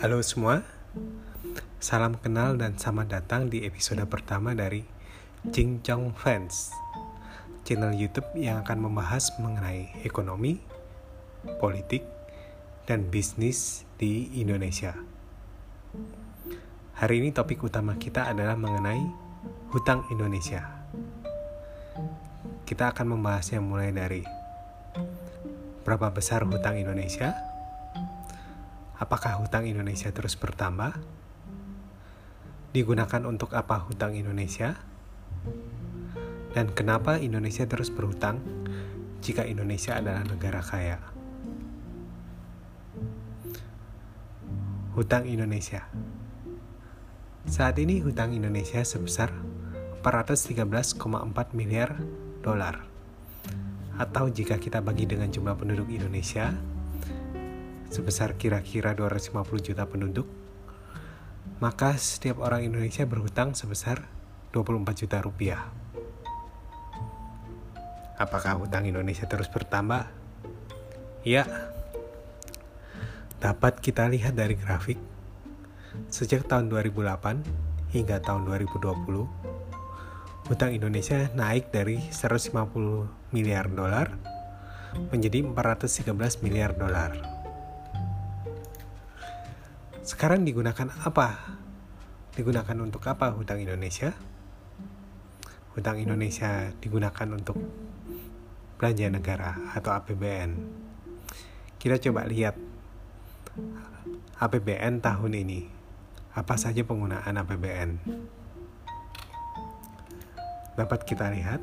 Halo semua, salam kenal dan selamat datang di episode pertama dari Jing Chong Fans, channel YouTube yang akan membahas mengenai ekonomi, politik, dan bisnis di Indonesia. Hari ini topik utama kita adalah mengenai hutang Indonesia. Kita akan membahasnya mulai dari berapa besar hutang Indonesia, Apakah hutang Indonesia terus bertambah? Digunakan untuk apa hutang Indonesia? Dan kenapa Indonesia terus berhutang jika Indonesia adalah negara kaya? Hutang Indonesia Saat ini hutang Indonesia sebesar 413,4 miliar dolar. Atau jika kita bagi dengan jumlah penduduk Indonesia, sebesar kira-kira 250 juta penduduk, maka setiap orang Indonesia berhutang sebesar 24 juta rupiah. Apakah hutang Indonesia terus bertambah? Ya, dapat kita lihat dari grafik. Sejak tahun 2008 hingga tahun 2020, hutang Indonesia naik dari 150 miliar dolar menjadi 413 miliar dolar. Sekarang digunakan apa? Digunakan untuk apa hutang Indonesia? Hutang Indonesia digunakan untuk belanja negara atau APBN. Kita coba lihat APBN tahun ini. Apa saja penggunaan APBN? Dapat kita lihat